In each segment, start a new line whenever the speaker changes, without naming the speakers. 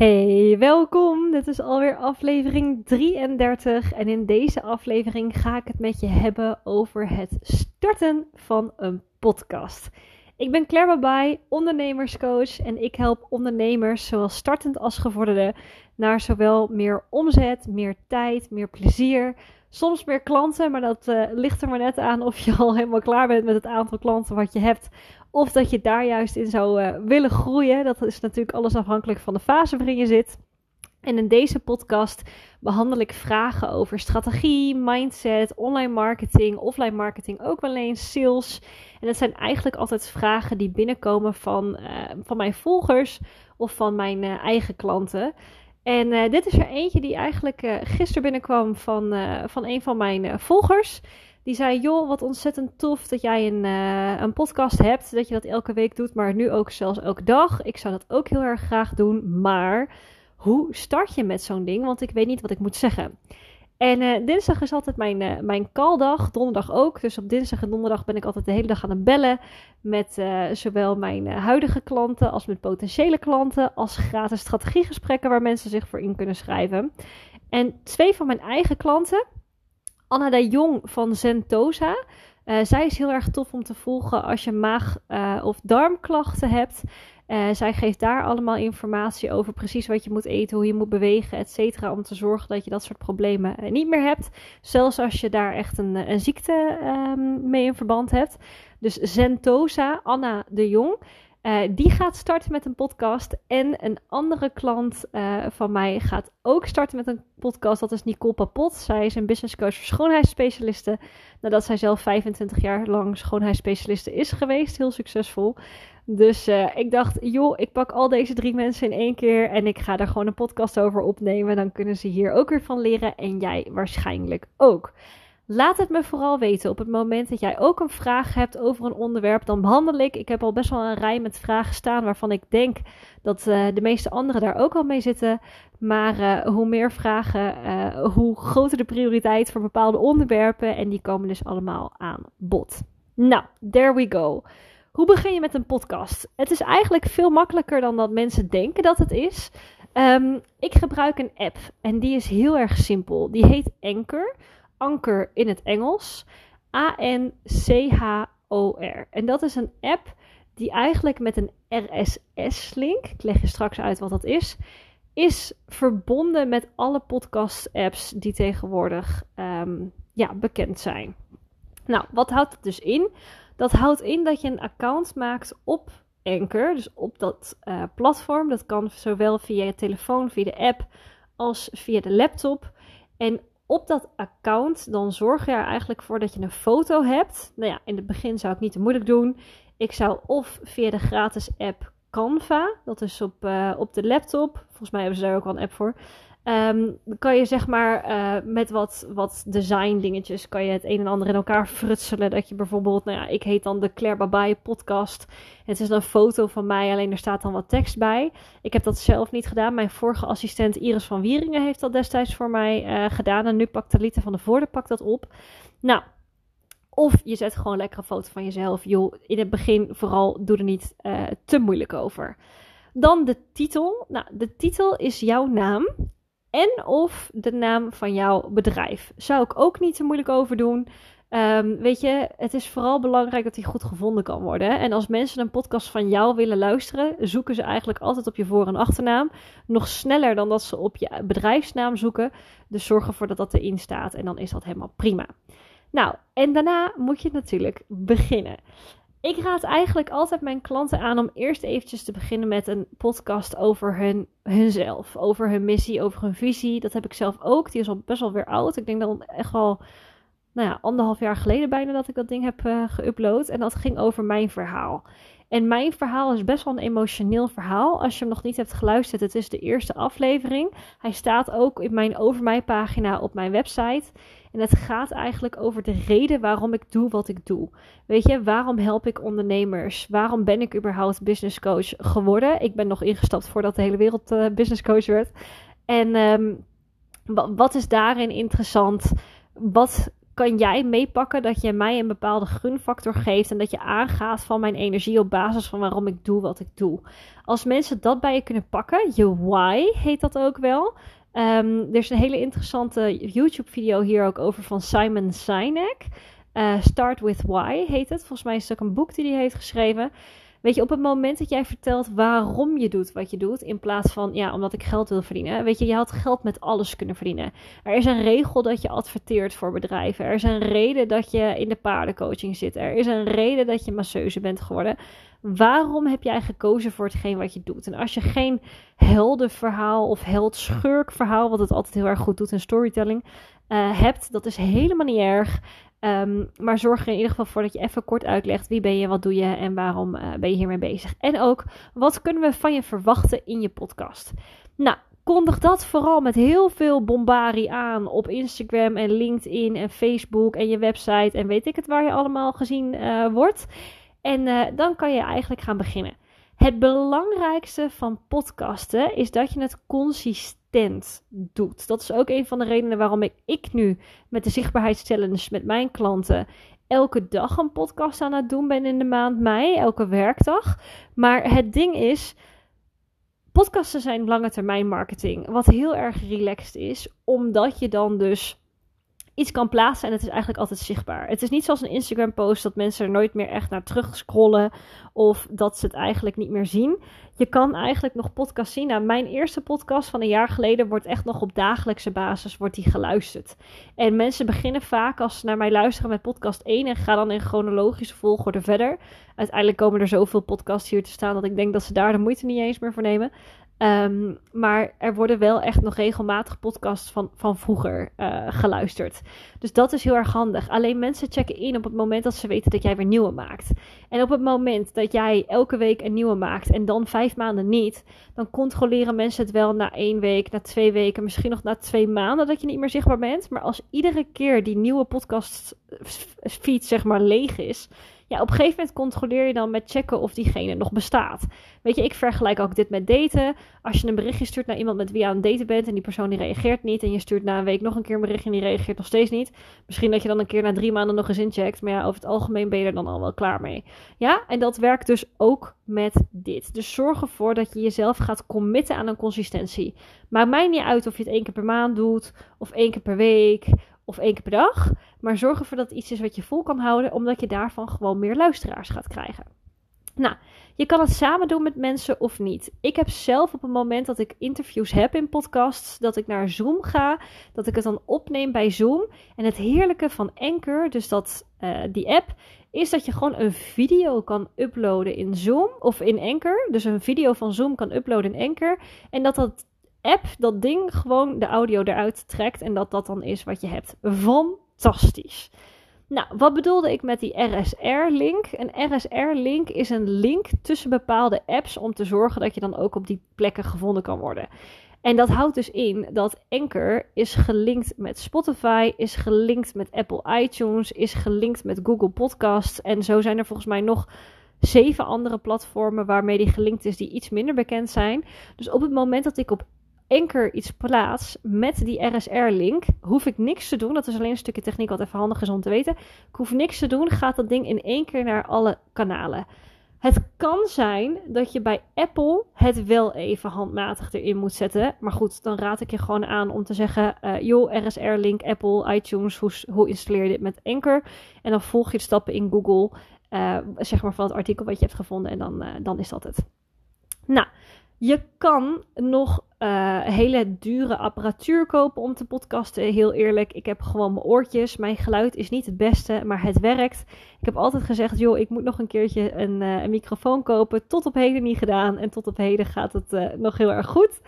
Hey, welkom. Dit is alweer aflevering 33 en in deze aflevering ga ik het met je hebben over het starten van een podcast. Ik ben Claire Babay, ondernemerscoach en ik help ondernemers, zowel startend als gevorderde, naar zowel meer omzet, meer tijd, meer plezier, soms meer klanten, maar dat uh, ligt er maar net aan of je al helemaal klaar bent met het aantal klanten wat je hebt of dat je daar juist in zou uh, willen groeien. Dat is natuurlijk alles afhankelijk van de fase waarin je zit. En in deze podcast behandel ik vragen over strategie, mindset, online marketing, offline marketing, ook wel eens sales. En dat zijn eigenlijk altijd vragen die binnenkomen van, uh, van mijn volgers of van mijn uh, eigen klanten. En uh, dit is er eentje die eigenlijk gisteren binnenkwam van, van een van mijn volgers. Die zei: Joh, wat ontzettend tof dat jij een, een podcast hebt. Dat je dat elke week doet, maar nu ook zelfs elke dag. Ik zou dat ook heel erg graag doen. Maar hoe start je met zo'n ding? Want ik weet niet wat ik moet zeggen. En uh, dinsdag is altijd mijn, uh, mijn calldag, donderdag ook. Dus op dinsdag en donderdag ben ik altijd de hele dag aan het bellen. Met uh, zowel mijn huidige klanten als met potentiële klanten. Als gratis strategiegesprekken waar mensen zich voor in kunnen schrijven. En twee van mijn eigen klanten, Anna de Jong van Zentosa. Zij is heel erg tof om te volgen als je maag- of darmklachten hebt. Uh, zij geeft daar allemaal informatie over precies wat je moet eten, hoe je moet bewegen, et cetera. Om te zorgen dat je dat soort problemen niet meer hebt. Zelfs als je daar echt een, een ziekte um, mee in verband hebt. Dus Zentosa, Anna de Jong. Uh, die gaat starten met een podcast. En een andere klant uh, van mij gaat ook starten met een podcast. Dat is Nicole Papot. Zij is een business coach voor schoonheidsspecialisten. Nadat zij zelf 25 jaar lang schoonheidsspecialiste is geweest. Heel succesvol. Dus uh, ik dacht, joh, ik pak al deze drie mensen in één keer. En ik ga daar gewoon een podcast over opnemen. Dan kunnen ze hier ook weer van leren. En jij waarschijnlijk ook. Laat het me vooral weten op het moment dat jij ook een vraag hebt over een onderwerp. Dan behandel ik. Ik heb al best wel een rij met vragen staan waarvan ik denk dat uh, de meeste anderen daar ook al mee zitten. Maar uh, hoe meer vragen, uh, hoe groter de prioriteit voor bepaalde onderwerpen. En die komen dus allemaal aan bod. Nou, there we go. Hoe begin je met een podcast? Het is eigenlijk veel makkelijker dan dat mensen denken dat het is. Um, ik gebruik een app en die is heel erg simpel. Die heet Anchor. Anker in het Engels. A-N-C-H-O-R. En dat is een app die eigenlijk met een RSS-link, ik leg je straks uit wat dat is, is verbonden met alle podcast-apps die tegenwoordig um, ja, bekend zijn. Nou, wat houdt het dus in? Dat houdt in dat je een account maakt op Anchor, dus op dat uh, platform. Dat kan zowel via je telefoon, via de app, als via de laptop. En op dat account, dan zorg je er eigenlijk voor dat je een foto hebt. Nou ja, in het begin zou ik niet te moeilijk doen. Ik zou of via de gratis app Canva, dat is op, uh, op de laptop. Volgens mij hebben ze daar ook wel een app voor. Um, kan je zeg maar uh, met wat, wat design dingetjes kan je het een en ander in elkaar frutselen. Dat je bijvoorbeeld, nou ja, ik heet dan de Claire Babai podcast. Het is een foto van mij, alleen er staat dan wat tekst bij. Ik heb dat zelf niet gedaan. Mijn vorige assistent Iris van Wieringen heeft dat destijds voor mij uh, gedaan. En nu pakt Talita van de Voorde pakt dat op. Nou, of je zet gewoon lekker een foto van jezelf. Joh, in het begin vooral doe er niet uh, te moeilijk over. Dan de titel. Nou, de titel is jouw naam en of de naam van jouw bedrijf. Zou ik ook niet te moeilijk over doen. Um, weet je, het is vooral belangrijk dat die goed gevonden kan worden. En als mensen een podcast van jou willen luisteren, zoeken ze eigenlijk altijd op je voor- en achternaam. Nog sneller dan dat ze op je bedrijfsnaam zoeken. Dus zorg ervoor dat dat erin staat en dan is dat helemaal prima. Nou, en daarna moet je natuurlijk beginnen. Ik raad eigenlijk altijd mijn klanten aan om eerst eventjes te beginnen met een podcast over hun, hunzelf. Over hun missie, over hun visie. Dat heb ik zelf ook. Die is al best wel weer oud. Ik denk dat echt al nou ja, anderhalf jaar geleden bijna dat ik dat ding heb uh, geüpload. En dat ging over mijn verhaal. En mijn verhaal is best wel een emotioneel verhaal. Als je hem nog niet hebt geluisterd, het is de eerste aflevering. Hij staat ook in mijn Over Mij pagina op mijn website. En het gaat eigenlijk over de reden waarom ik doe wat ik doe. Weet je, waarom help ik ondernemers? Waarom ben ik überhaupt business coach geworden? Ik ben nog ingestapt voordat de hele wereld uh, business coach werd. En um, wat is daarin interessant? Wat kan jij meepakken dat je mij een bepaalde gunfactor geeft en dat je aangaat van mijn energie op basis van waarom ik doe wat ik doe. Als mensen dat bij je kunnen pakken, je why heet dat ook wel. Ehm, er is een hele interessante YouTube-video hier ook over van Simon Sinek. Uh, Start with Why heet het. Volgens mij is het ook een boek die hij heeft geschreven. Weet je, op het moment dat jij vertelt waarom je doet wat je doet, in plaats van ja, omdat ik geld wil verdienen. Weet je, je had geld met alles kunnen verdienen. Er is een regel dat je adverteert voor bedrijven. Er is een reden dat je in de paardencoaching zit. Er is een reden dat je masseuse bent geworden. Waarom heb jij gekozen voor hetgeen wat je doet? En als je geen heldenverhaal of held-schurk-verhaal, wat het altijd heel erg goed doet in storytelling, uh, hebt, dat is helemaal niet erg. Um, maar zorg er in ieder geval voor dat je even kort uitlegt wie ben je, wat doe je en waarom uh, ben je hiermee bezig. En ook, wat kunnen we van je verwachten in je podcast? Nou, kondig dat vooral met heel veel bombarie aan op Instagram en LinkedIn en Facebook en je website en weet ik het waar je allemaal gezien uh, wordt. En uh, dan kan je eigenlijk gaan beginnen. Het belangrijkste van podcasten is dat je het consistent doet. Dat is ook een van de redenen waarom ik, ik nu met de zichtbaarheidschallenge met mijn klanten elke dag een podcast aan het doen ben in de maand mei, elke werkdag. Maar het ding is, podcasten zijn lange termijn marketing, wat heel erg relaxed is, omdat je dan dus iets kan plaatsen en het is eigenlijk altijd zichtbaar. Het is niet zoals een Instagram post dat mensen er nooit meer echt naar terug scrollen of dat ze het eigenlijk niet meer zien. Je kan eigenlijk nog podcast zien. Nou, mijn eerste podcast van een jaar geleden wordt echt nog op dagelijkse basis wordt die geluisterd. En mensen beginnen vaak als ze naar mij luisteren met podcast 1 en gaan dan in chronologische volgorde verder. Uiteindelijk komen er zoveel podcasts hier te staan dat ik denk dat ze daar de moeite niet eens meer voor nemen. Um, maar er worden wel echt nog regelmatig podcasts van, van vroeger uh, geluisterd. Dus dat is heel erg handig. Alleen mensen checken in op het moment dat ze weten dat jij weer nieuwe maakt. En op het moment dat jij elke week een nieuwe maakt en dan vijf maanden niet, dan controleren mensen het wel na één week, na twee weken, misschien nog na twee maanden dat je niet meer zichtbaar bent. Maar als iedere keer die nieuwe podcast feed zeg maar leeg is, ja, op een gegeven moment controleer je dan met checken of diegene nog bestaat. Weet je, ik vergelijk ook dit met daten. Als je een berichtje stuurt naar iemand met wie je aan het daten bent en die persoon die reageert niet. En je stuurt na een week nog een keer een berichtje en die reageert nog steeds niet. Misschien dat je dan een keer na drie maanden nog eens incheckt. Maar ja, over het algemeen ben je er dan al wel klaar mee. Ja, en dat werkt dus ook met dit. Dus zorg ervoor dat je jezelf gaat committen aan een consistentie. Maakt mij niet uit of je het één keer per maand doet of één keer per week of één keer per dag. Maar zorg ervoor dat het iets is wat je vol kan houden, omdat je daarvan gewoon meer luisteraars gaat krijgen. Nou, je kan het samen doen met mensen of niet. Ik heb zelf op het moment dat ik interviews heb in podcasts, dat ik naar Zoom ga, dat ik het dan opneem bij Zoom. En het heerlijke van Anchor, dus dat, uh, die app, is dat je gewoon een video kan uploaden in Zoom of in Anchor. Dus een video van Zoom kan uploaden in Anchor. En dat dat app, dat ding, gewoon de audio eruit trekt. En dat dat dan is wat je hebt. Fantastisch. Nou, wat bedoelde ik met die RSR-link? Een RSR-link is een link tussen bepaalde apps om te zorgen dat je dan ook op die plekken gevonden kan worden. En dat houdt dus in dat Anchor is gelinkt met Spotify, is gelinkt met Apple iTunes, is gelinkt met Google Podcasts. En zo zijn er volgens mij nog zeven andere platformen waarmee die gelinkt is die iets minder bekend zijn. Dus op het moment dat ik op Anchor iets plaats met die RSR-link, hoef ik niks te doen. Dat is alleen een stukje techniek wat even handig is om te weten. Ik hoef niks te doen, gaat dat ding in één keer naar alle kanalen. Het kan zijn dat je bij Apple het wel even handmatig erin moet zetten. Maar goed, dan raad ik je gewoon aan om te zeggen: uh, joh, RSR-link, Apple, iTunes, hoe, hoe installeer je dit met Anchor? En dan volg je de stappen in Google, uh, zeg maar van het artikel wat je hebt gevonden. En dan, uh, dan is dat het. Nou, je kan nog uh, hele dure apparatuur kopen om te podcasten. Heel eerlijk, ik heb gewoon mijn oortjes. Mijn geluid is niet het beste, maar het werkt. Ik heb altijd gezegd, joh, ik moet nog een keertje een, uh, een microfoon kopen. Tot op heden niet gedaan en tot op heden gaat het uh, nog heel erg goed.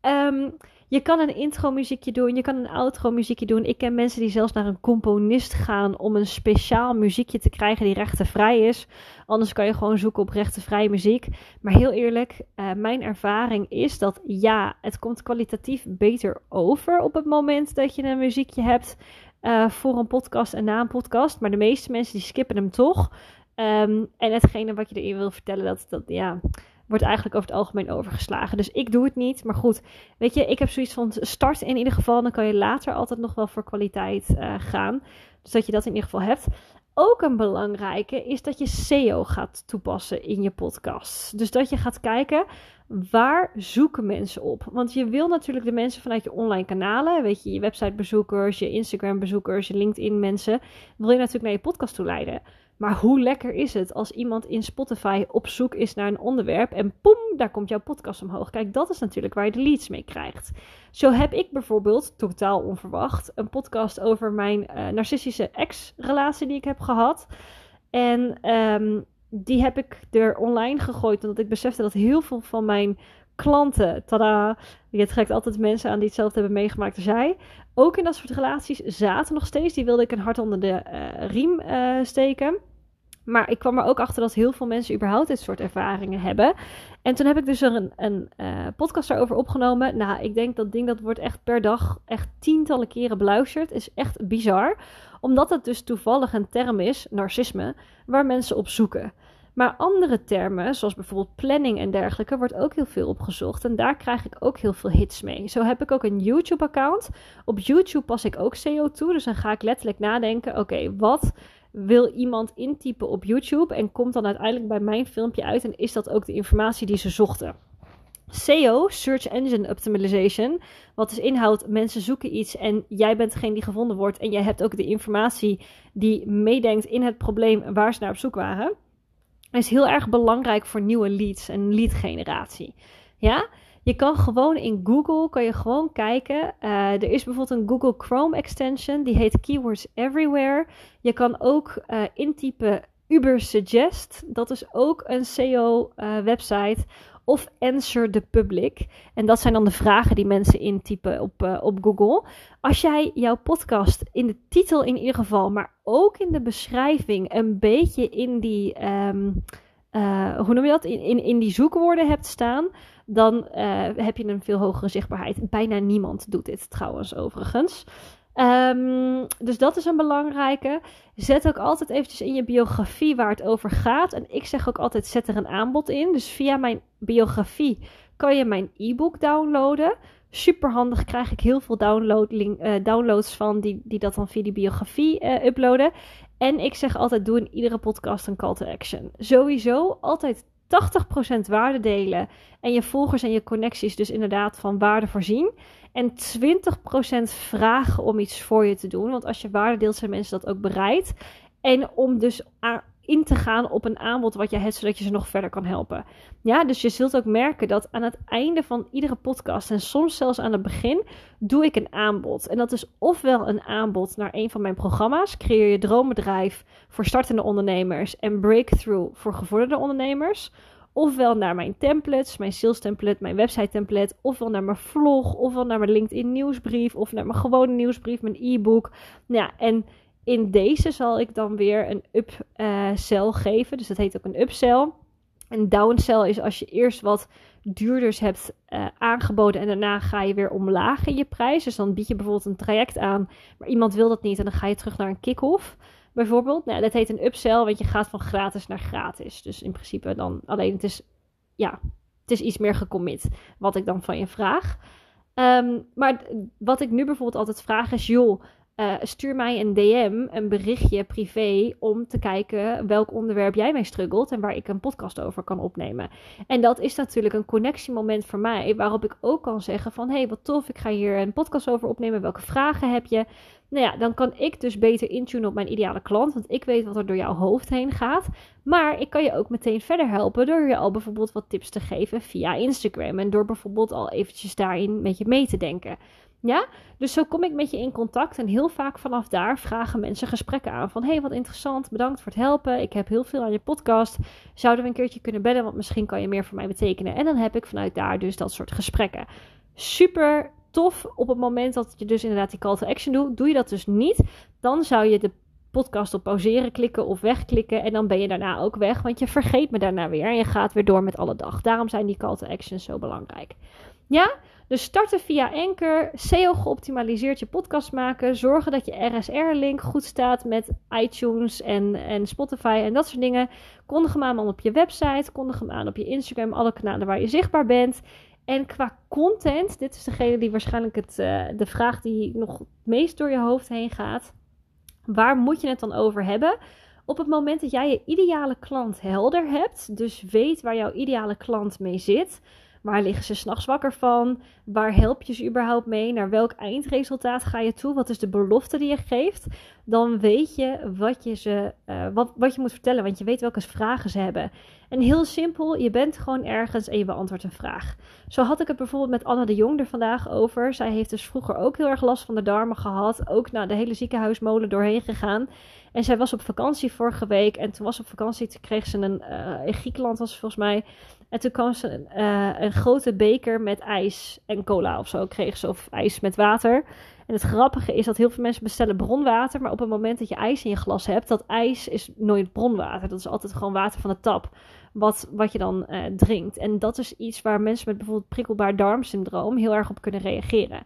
Um, je kan een intro muziekje doen, je kan een outro muziekje doen. Ik ken mensen die zelfs naar een componist gaan om een speciaal muziekje te krijgen die rechtenvrij is. Anders kan je gewoon zoeken op rechtenvrije muziek. Maar heel eerlijk, uh, mijn ervaring is dat ja, het komt kwalitatief beter over op het moment dat je een muziekje hebt uh, voor een podcast en na een podcast. Maar de meeste mensen die skippen hem toch. Um, en hetgene wat je erin wil vertellen, dat, dat ja, wordt eigenlijk over het algemeen overgeslagen. Dus ik doe het niet. Maar goed, weet je, ik heb zoiets van start in ieder geval. Dan kan je later altijd nog wel voor kwaliteit uh, gaan. Dus dat je dat in ieder geval hebt. Ook een belangrijke is dat je SEO gaat toepassen in je podcast. Dus dat je gaat kijken waar zoeken mensen op? Want je wil natuurlijk de mensen vanuit je online kanalen, weet je, je websitebezoekers, je Instagram bezoekers, je LinkedIn mensen, wil je natuurlijk naar je podcast toe leiden. Maar hoe lekker is het als iemand in Spotify op zoek is naar een onderwerp en poem, daar komt jouw podcast omhoog. Kijk, dat is natuurlijk waar je de leads mee krijgt. Zo heb ik bijvoorbeeld, totaal onverwacht, een podcast over mijn uh, narcistische ex-relatie die ik heb gehad. En um, die heb ik er online gegooid. Omdat ik besefte dat heel veel van mijn klanten, tada, je trekt altijd mensen aan die hetzelfde hebben meegemaakt als jij. Ook in dat soort relaties zaten nog steeds. Die wilde ik een hart onder de uh, riem uh, steken. Maar ik kwam er ook achter dat heel veel mensen überhaupt dit soort ervaringen hebben. En toen heb ik dus een, een uh, podcast daarover opgenomen. Nou, ik denk dat ding dat wordt echt per dag echt tientallen keren beluisterd. Is echt bizar. Omdat het dus toevallig een term is, narcisme, waar mensen op zoeken. Maar andere termen, zoals bijvoorbeeld planning en dergelijke, wordt ook heel veel opgezocht. En daar krijg ik ook heel veel hits mee. Zo heb ik ook een YouTube-account. Op YouTube pas ik ook SEO toe. Dus dan ga ik letterlijk nadenken: oké, wat wil iemand intypen op YouTube? En komt dan uiteindelijk bij mijn filmpje uit? En is dat ook de informatie die ze zochten? SEO, Search Engine Optimization, wat dus inhoudt, mensen zoeken iets en jij bent degene die gevonden wordt en jij hebt ook de informatie die meedenkt in het probleem waar ze naar op zoek waren is heel erg belangrijk voor nieuwe leads en lead generatie. Ja, je kan gewoon in Google kan je gewoon kijken. Uh, er is bijvoorbeeld een Google Chrome extension die heet Keywords Everywhere. Je kan ook uh, intypen Uber Suggest. Dat is ook een SEO uh, website of Answer the Public. En dat zijn dan de vragen die mensen intypen op, op Google. Als jij jouw podcast in de titel in ieder geval, maar ook in de beschrijving een beetje in die, uh, hoe noem je dat, in, in, in die zoekwoorden hebt staan, dan uh, heb je een veel hogere zichtbaarheid. Bijna niemand doet dit trouwens overigens. Um, dus dat is een belangrijke. Zet ook altijd eventjes in je biografie waar het over gaat. En ik zeg ook altijd, zet er een aanbod in. Dus via mijn biografie kan je mijn e-book downloaden. Super handig, krijg ik heel veel download, link, uh, downloads van die, die dat dan via die biografie uh, uploaden. En ik zeg altijd, doe in iedere podcast een call to action. Sowieso altijd 80% waarde delen en je volgers en je connecties dus inderdaad van waarde voorzien. En 20% vragen om iets voor je te doen. Want als je waarde deelt, zijn mensen dat ook bereid. En om dus in te gaan op een aanbod wat je hebt, zodat je ze nog verder kan helpen. Ja, dus je zult ook merken dat aan het einde van iedere podcast en soms zelfs aan het begin doe ik een aanbod. En dat is ofwel een aanbod naar een van mijn programma's, creëer je droombedrijf voor startende ondernemers en breakthrough voor gevorderde ondernemers. Ofwel naar mijn templates, mijn sales template, mijn website template. Ofwel naar mijn vlog, ofwel naar mijn LinkedIn nieuwsbrief. Of naar mijn gewone nieuwsbrief, mijn e-book. Nou ja, en in deze zal ik dan weer een upsell uh, geven. Dus dat heet ook een upsell. Een downsell is als je eerst wat duurders hebt uh, aangeboden en daarna ga je weer omlaag in je prijs. Dus dan bied je bijvoorbeeld een traject aan, maar iemand wil dat niet en dan ga je terug naar een kick-off bijvoorbeeld. Nou, dat heet een upsell, want je gaat van gratis naar gratis. Dus in principe dan alleen het is, ja, het is iets meer gecommit wat ik dan van je vraag. Um, maar wat ik nu bijvoorbeeld altijd vraag is, joh, uh, stuur mij een DM, een berichtje privé, om te kijken welk onderwerp jij mee struggelt en waar ik een podcast over kan opnemen. En dat is natuurlijk een connectiemoment voor mij, waarop ik ook kan zeggen van, hé, hey, wat tof, ik ga hier een podcast over opnemen, welke vragen heb je? Nou ja, dan kan ik dus beter intunen op mijn ideale klant, want ik weet wat er door jouw hoofd heen gaat. Maar ik kan je ook meteen verder helpen door je al bijvoorbeeld wat tips te geven via Instagram en door bijvoorbeeld al eventjes daarin met je mee te denken. Ja, dus zo kom ik met je in contact en heel vaak vanaf daar vragen mensen gesprekken aan van hey wat interessant, bedankt voor het helpen, ik heb heel veel aan je podcast, zouden we een keertje kunnen bellen, want misschien kan je meer voor mij betekenen. En dan heb ik vanuit daar dus dat soort gesprekken. Super tof op het moment dat je dus inderdaad die call to action doet. Doe je dat dus niet, dan zou je de podcast op pauzeren klikken of wegklikken en dan ben je daarna ook weg, want je vergeet me daarna weer en je gaat weer door met alle dag. Daarom zijn die call to actions zo belangrijk. Ja, dus starten via Anchor, SEO geoptimaliseerd je podcast maken, zorgen dat je RSR-link goed staat met iTunes en, en Spotify en dat soort dingen. Kondig hem aan op je website, kondig hem aan op je Instagram, alle kanalen waar je zichtbaar bent. En qua content, dit is degene die waarschijnlijk het, uh, de vraag die nog het meest door je hoofd heen gaat. Waar moet je het dan over hebben? Op het moment dat jij je ideale klant helder hebt, dus weet waar jouw ideale klant mee zit, Waar liggen ze s'nachts wakker van? Waar help je ze überhaupt mee? Naar welk eindresultaat ga je toe? Wat is de belofte die je geeft? Dan weet je wat je, ze, uh, wat, wat je moet vertellen, want je weet welke vragen ze hebben. En heel simpel, je bent gewoon ergens en je beantwoordt een vraag. Zo had ik het bijvoorbeeld met Anna de Jong er vandaag over. Zij heeft dus vroeger ook heel erg last van de darmen gehad. Ook naar de hele ziekenhuismolen doorheen gegaan. En zij was op vakantie vorige week. En toen was op vakantie, kreeg ze een, uh, in Griekenland was volgens mij en toen kwam ze uh, een grote beker met ijs en cola of zo. Kreeg ze of ijs met water. En het grappige is dat heel veel mensen bestellen bronwater. Maar op het moment dat je ijs in je glas hebt, dat ijs is nooit bronwater. Dat is altijd gewoon water van de tap. Wat, wat je dan uh, drinkt. En dat is iets waar mensen met bijvoorbeeld prikkelbaar darmsyndroom heel erg op kunnen reageren.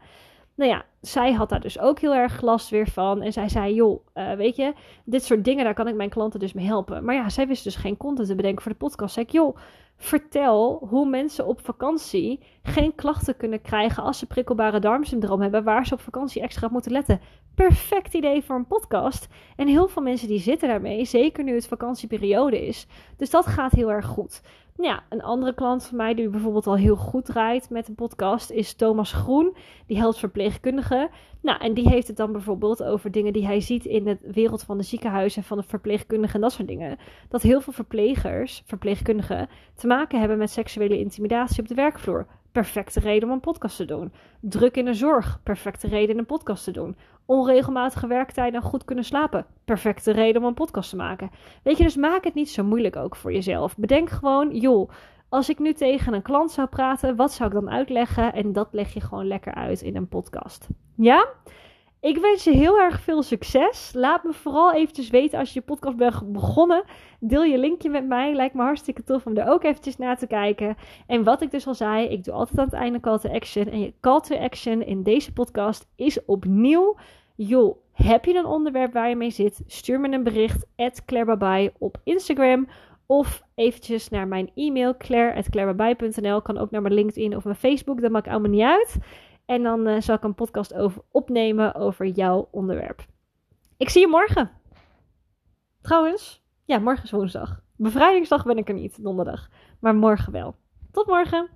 Nou ja, zij had daar dus ook heel erg last weer van. En zij zei, joh, uh, weet je, dit soort dingen, daar kan ik mijn klanten dus mee helpen. Maar ja, zij wist dus geen content te bedenken voor de podcast. Ik, joh, vertel hoe mensen op vakantie geen klachten kunnen krijgen als ze prikkelbare darmsyndroom hebben, waar ze op vakantie extra op moeten letten. Perfect idee voor een podcast. En heel veel mensen die zitten daarmee, zeker nu het vakantieperiode is. Dus dat gaat heel erg goed. Ja, een andere klant van mij die bijvoorbeeld al heel goed draait met een podcast is Thomas Groen. Die helpt verpleegkundigen. Nou, en die heeft het dan bijvoorbeeld over dingen die hij ziet in de wereld van de ziekenhuizen en van de verpleegkundigen en dat soort dingen. Dat heel veel verplegers, verpleegkundigen, te maken hebben met seksuele intimidatie op de werkvloer. Perfecte reden om een podcast te doen. Druk in de zorg. Perfecte reden om een podcast te doen. Onregelmatige werktijden en goed kunnen slapen. Perfecte reden om een podcast te maken. Weet je, dus maak het niet zo moeilijk ook voor jezelf. Bedenk gewoon, joh, als ik nu tegen een klant zou praten, wat zou ik dan uitleggen? En dat leg je gewoon lekker uit in een podcast. Ja? Ik wens je heel erg veel succes. Laat me vooral eventjes weten als je je podcast bent begonnen. Deel je linkje met mij. Lijkt me hartstikke tof om er ook eventjes naar te kijken. En wat ik dus al zei, ik doe altijd aan het einde call to action. En je call to action in deze podcast is opnieuw... Joh, heb je een onderwerp waar je mee zit? Stuur me een bericht, @clairebabai op Instagram... Of eventjes naar mijn e-mail, claire.clairebabai.nl. Kan ook naar mijn LinkedIn of mijn Facebook, dat maakt allemaal niet uit. En dan uh, zal ik een podcast over opnemen over jouw onderwerp. Ik zie je morgen. Trouwens, ja, morgen is woensdag. Bevrijdingsdag ben ik er niet, donderdag. Maar morgen wel. Tot morgen.